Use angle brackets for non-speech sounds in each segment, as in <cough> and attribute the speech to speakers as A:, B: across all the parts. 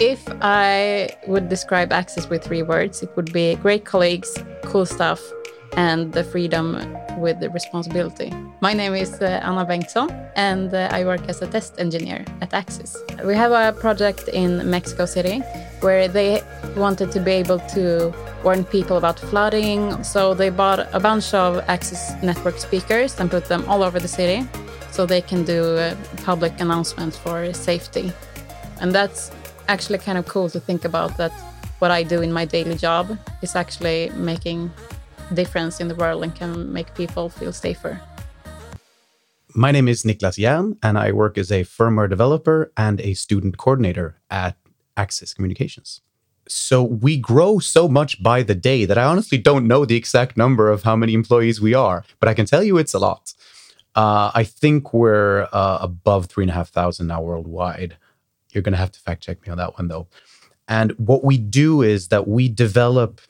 A: If I would describe Axis with three words, it would be great colleagues, cool stuff, and the freedom with the responsibility. My name is uh, Anna Bengtsson, and uh, I work as a test engineer at Axis. We have a project in Mexico City where they wanted to be able to warn people about flooding. So they bought a bunch of Axis network speakers and put them all over the city so they can do public announcements for safety. And that's actually kind of cool to think about that what I do in my daily job is actually making difference in the world and can make people feel safer.
B: My name is Niklas Jern, and I work as a firmware developer and a student coordinator at Axis Communications. So we grow so much by the day that I honestly don't know the exact number of how many employees we are, but I can tell you it's a lot. Uh, I think we're uh, above three and a half thousand now worldwide. You're going to have to fact check me on that one, though. And what we do is that we develop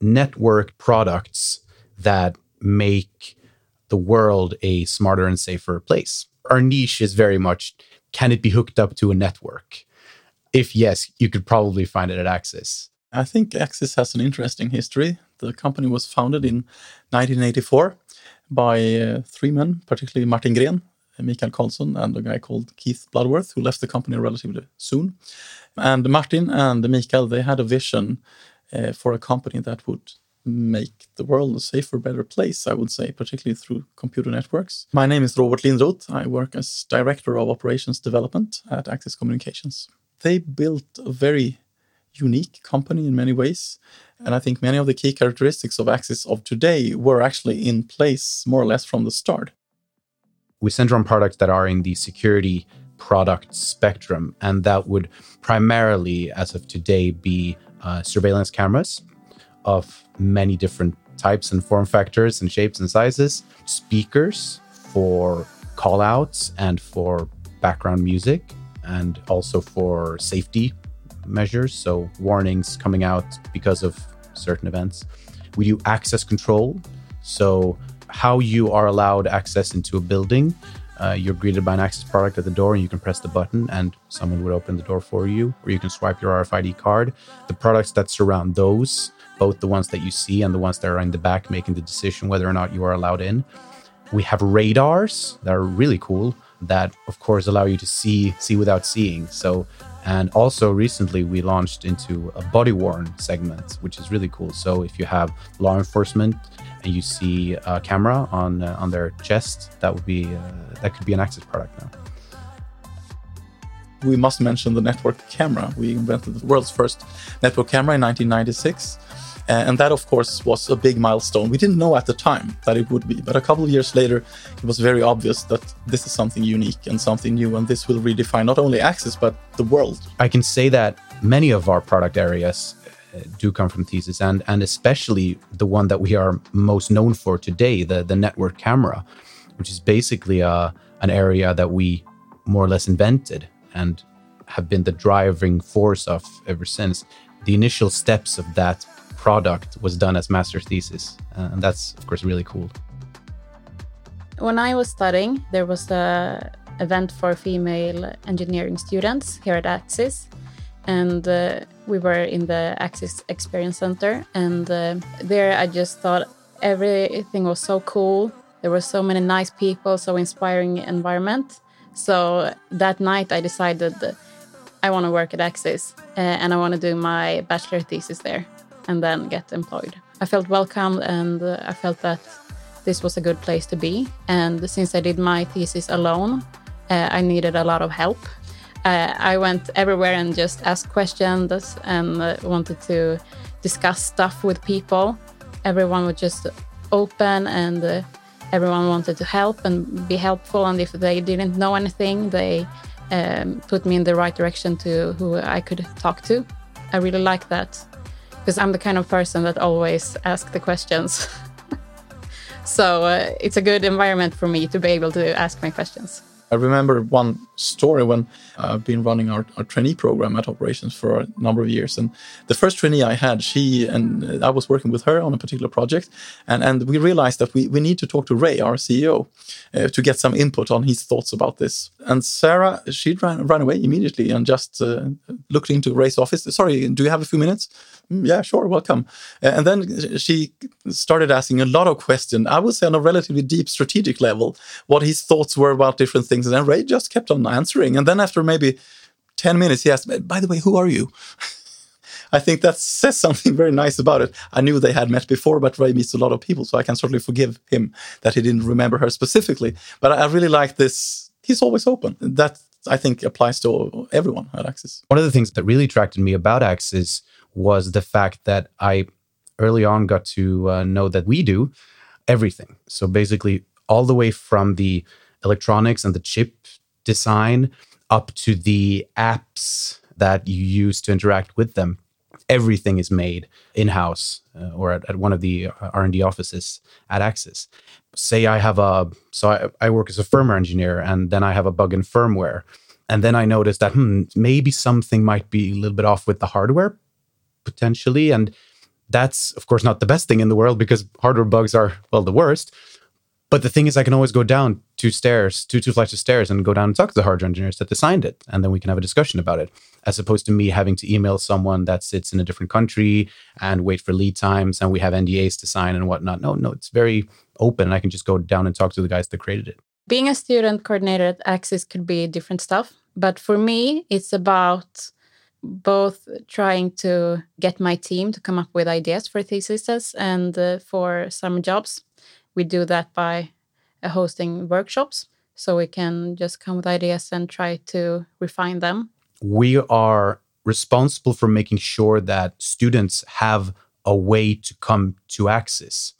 B: network products that make the world a smarter and safer place. Our niche is very much can it be hooked up to a network? If yes, you could probably find it at Axis.
C: I think Axis has an interesting history. The company was founded in 1984 by uh, three men, particularly Martin Gren, Mikael Karlsson, and a guy called Keith Bloodworth, who left the company relatively soon. And Martin and Mikael, they had a vision uh, for a company that would make the world a safer, better place, I would say, particularly through computer networks. My name is Robert Lindroth. I work as Director of Operations Development at Axis Communications. They built a very unique company in many ways. And I think many of the key characteristics of Axis of today were actually in place more or less from the start.
B: We center on products that are in the security product spectrum, and that would primarily, as of today, be uh, surveillance cameras of many different types and form factors and shapes and sizes, speakers for callouts and for background music, and also for safety measures, so warnings coming out because of certain events. We do access control, so how you are allowed access into a building. Uh, you're greeted by an access product at the door, and you can press the button, and someone would open the door for you, or you can swipe your RFID card. The products that surround those both the ones that you see and the ones that are in the back making the decision whether or not you are allowed in. We have radars that are really cool that of course allow you to see see without seeing. So and also recently we launched into a body worn segment which is really cool. So if you have law enforcement and you see a camera on uh, on their chest that would be uh, that could be an access product now
C: we must mention the network camera. We invented the world's first network camera in 1996. Uh, and that, of course, was a big milestone. We didn't know at the time that it would be, but a couple of years later, it was very obvious that this is something unique and something new, and this will redefine not only Axis, but the world.
B: I can say that many of our product areas uh, do come from thesis and and especially the one that we are most known for today the the network camera which is basically a, uh, an area that we more or less invented and have been the driving force of ever since the initial steps of that product was done as master's thesis. Uh, and that's, of course, really cool.
A: When I was studying, there was a event for female engineering students here at Axis. And uh, we were in the Axis Experience Center. And uh, there I just thought everything was so cool. There were so many nice people, so inspiring environment. So that night I decided I want to work at Axis uh, and I want to do my bachelor thesis there and then get employed. I felt welcomed and uh, I felt that this was a good place to be. And since I did my thesis alone, uh, I needed a lot of help. Uh, I went everywhere and just asked questions and uh, wanted to discuss stuff with people. Everyone was just open and uh, everyone wanted to help and be helpful. And if they didn't know anything, they um, put me in the right direction to who I could talk to. I really like that because I'm the kind of person that always asks the questions. <laughs> so uh, it's a good environment for me to be able to ask my questions.
C: I remember one story when I've been running our, our, trainee program at operations for a number of years. And the first trainee I had, she and I was working with her on a particular project. And, and we realized that we, we need to talk to Ray, our CEO, uh, to get some input on his thoughts about this. And Sarah, she ran, ran away immediately and just uh, looked into Ray's office. Sorry, do you have a few minutes? Mm, yeah, sure, welcome. And then she started asking a lot of questions, I would say on a relatively deep strategic level, what his thoughts were about different things. And then Ray just kept on answering. And then after maybe 10 minutes, he asked, By the way, who are you? <laughs> I think that says something very nice about it. I knew they had met before, but Ray meets a lot of people, so I can certainly forgive him that he didn't remember her specifically. But I really like this. He's always open. That I think applies to everyone at Axis.
B: One of the things that really attracted me about Axis was the fact that I early on got to uh, know that we do everything. So basically, all the way from the electronics and the chip design up to the apps that you use to interact with them everything is made in-house uh, or at, at, one of the uh, r&d offices at axis say i have a so I, I, work as a firmware engineer and then i have a bug in firmware and then i notice that hmm, maybe something might be a little bit off with the hardware potentially and that's of course not the best thing in the world because hardware bugs are well the worst but the thing is, I can always go down two stairs, two two flights of stairs, and go down and talk to the hardware engineers that designed it, and then we can have a discussion about it, as opposed to me having to email someone that sits in a different country and wait for lead times, and we have NDAs to sign and whatnot. No, no, it's very open. I can just go down and talk to the guys that created it.
A: Being a student coordinator at Axis could be different stuff, but for me, it's about both trying to get my team to come up with ideas for theses and uh, for summer jobs we do that by uh, hosting workshops so we can just come with ideas and try to refine them.
B: We are responsible for making sure that students have a way to come to Axis,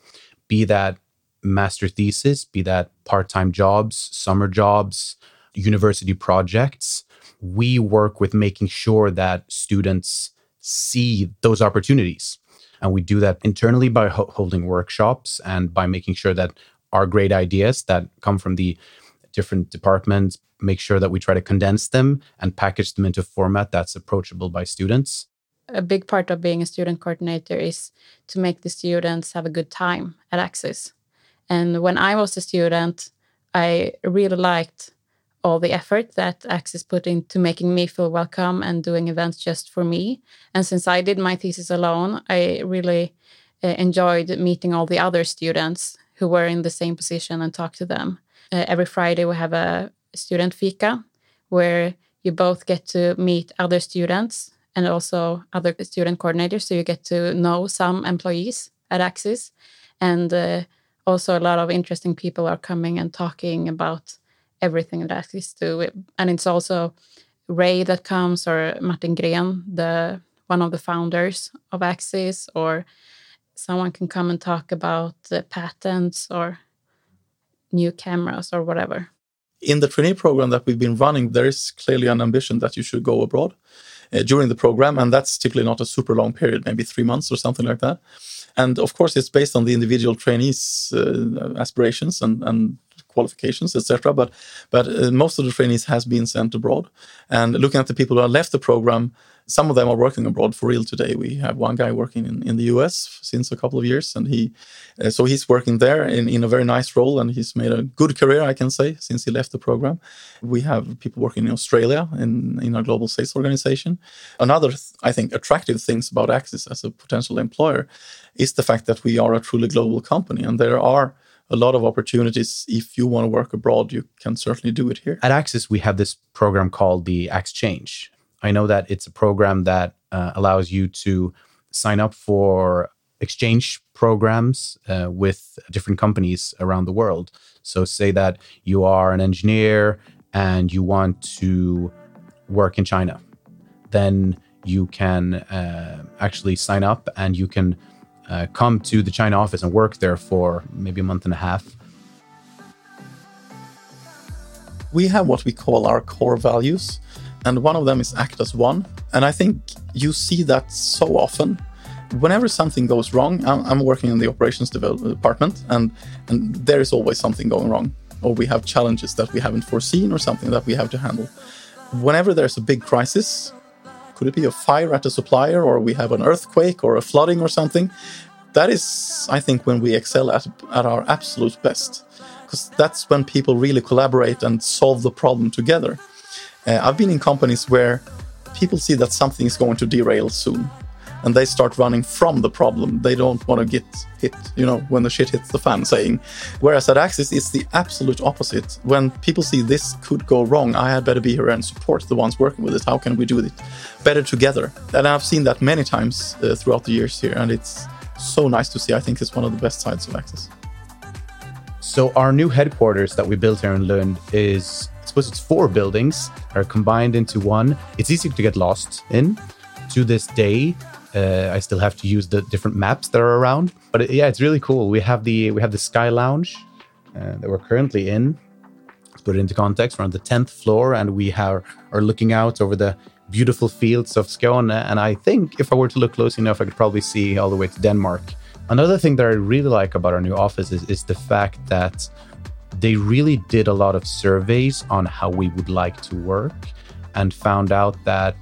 B: be that master thesis, be that part time jobs, summer jobs, university projects. We work with making sure that students see those opportunities. And we do that internally by ho- holding workshops and by making sure that our great ideas that come from the different departments make sure that we try to condense them and package them into a format that's approachable by students.
A: A big part of being a student coordinator is to make the students have a good time at Axis. And when I was a student, I really liked all the effort that Axis put into making me feel welcome and doing events just for me. And since I did my thesis alone, I really uh, enjoyed meeting all the other students who were in the same position and talk to them. Uh, every Friday, we have a student fika where you both get to meet other students and also other student coordinators. So you get to know some employees at Axis. And uh, also, a lot of interesting people are coming and talking about everything that is to. And it's also Ray that comes or Martin Gren, the one of the founders of Axis, or someone can come and talk about the patents or new cameras or whatever.
C: In the trainee program that we've been running, there is clearly an ambition that you should go abroad uh, during the program, and that's typically not a super long period, maybe three months or something like that. And of course, it's based on the individual trainees' uh, aspirations and, and qualifications, etc. But but uh, most of the trainees has been sent abroad. And looking at the people who have left the program, some of them are working abroad for real today. We have one guy working in, in the US since a couple of years, and he uh, so he's working there in, in a very nice role, and he's made a good career, I can say, since he left the program. We have people working in Australia in in our global sales organization. Another, I think, attractive things about Axis as a potential employer is the fact that we are a truly global company, and there are a lot of opportunities. If you want to work abroad, you can certainly do it here.
B: At Axis, we have this program called the Exchange. I know that it's a program that uh, allows you to sign up for exchange programs uh, with different companies around the world. So, say that you are an engineer and you want to work in China, then you can uh, actually sign up and you can uh, come to the China office and work there for maybe a month and a half.
C: We have what we call our core values, and one of them is act as one. And I think you see that so often. Whenever something goes wrong, I'm, I'm working in the operations department, and, and there is always something going wrong or we have challenges that we haven't foreseen or something that we have to handle. Whenever there's a big crisis, could it be a fire at a supplier or we have an earthquake or a flooding or something? That is, I think, when we excel at, at our absolute best. Because that's when people really collaborate and solve the problem together. Uh, I've been in companies where people see that something is going to derail soon and they start running from the problem. They don't want to get hit, you know, when the shit hits the fan, saying. Whereas at Axis, it's the absolute opposite. When people see this could go wrong, I had better be here and support the ones working with it. How can we do it better together? And I've seen that many times uh, throughout the years here, and it's so nice to see. I think it's one of the best sides of Axis.
B: So our new headquarters that we built here in Lund is I suppose it's four buildings are combined into one. It's easy to get lost in. To this day, uh, I still have to use the different maps that are around. But it, yeah, it's really cool. We have the we have the Sky Lounge uh, that we're currently in. Let's put it into context. We're on the tenth floor, and we have, are looking out over the beautiful fields of Skåne. And I think if I were to look close enough, I could probably see all the way to Denmark. Another thing that I really like about our new office is, is the fact that they really did a lot of surveys on how we would like to work and found out that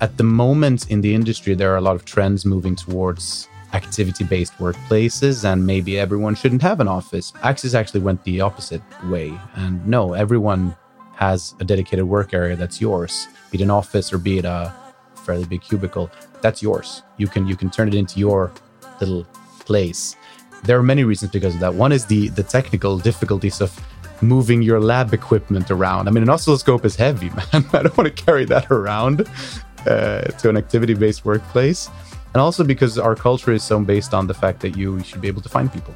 B: at the moment in the industry, there are a lot of trends moving towards activity based workplaces, and maybe everyone shouldn't have an office. Axis actually went the opposite way. And no, everyone has a dedicated work area that's yours, be it an office or be it a fairly big cubicle. That's yours. You can you can turn it into your little place. There are many reasons because of that. One is the the technical difficulties of moving your lab equipment around. I mean, an oscilloscope is heavy, <laughs> man. I don't want to carry that around uh, to an activity based workplace. And also because our culture is so based on the fact that you should be able to find people.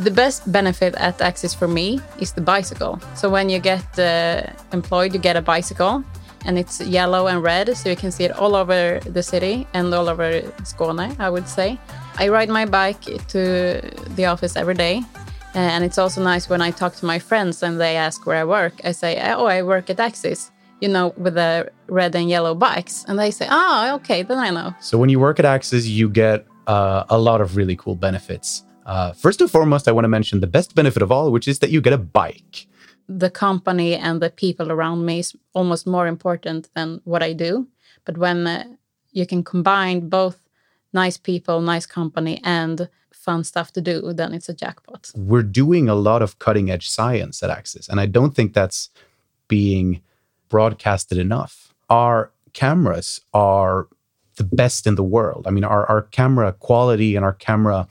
A: The best benefit at Axis for me is the bicycle. So when you get uh, employed, you get a bicycle and it's yellow and red, so you can see it all over the city and all over Skåne, I would say. I ride my bike to the office every day. And it's also nice when I talk to my friends and they ask where I work. I say, Oh, I work at Axis you know, with the red and yellow bikes. And they say, oh, okay, then I know.
B: So when you work at Axis, you get uh, a lot of really cool benefits. Uh, first and foremost, I want to mention the best benefit of all, which is that you get a bike.
A: The company and the people around me is almost more important than what I do. But when uh, you can combine both nice people, nice company, and fun stuff to do, then it's a jackpot.
B: We're doing a lot of cutting edge science at Axis. And I don't think that's being broadcasted enough. Our cameras are the best in the world. I mean, our, our camera quality and our camera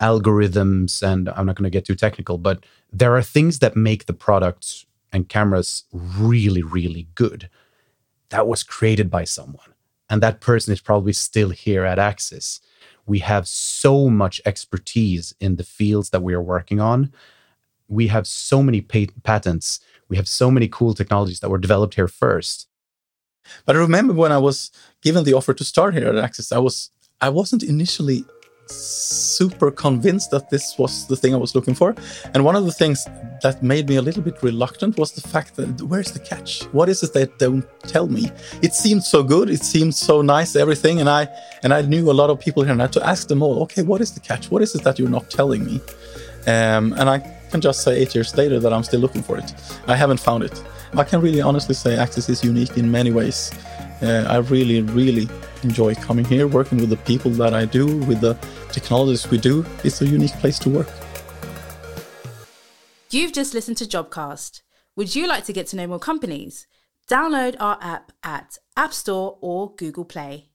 B: algorithms, and I'm not going to get too technical, but there are things that make the products and cameras really, really good. That was created by someone. And that person is probably still here at Axis. We have so much expertise in the fields that we are working on. We have so many pat- patents we have so many cool technologies that were developed here first.
C: But I remember when I was given the offer to start here at Axis, I was I wasn't initially super convinced that this was the thing I was looking for. And one of the things that made me a little bit reluctant was the fact that where's the catch? What is it they don't tell me? It seemed so good, it seemed so nice, everything, and I and I knew a lot of people here, and I had to ask them all, okay, what is the catch? What is it that you're not telling me? Um, and I can just say eight years later that I'm still looking for it. I haven't found it. I can really honestly say Axis is unique in many ways. Uh, I really, really enjoy coming here, working with the people that I do, with the technologies we do. It's a unique place to work.
D: You've just listened to Jobcast. Would you like to get to know more companies? Download our app at App Store or Google Play.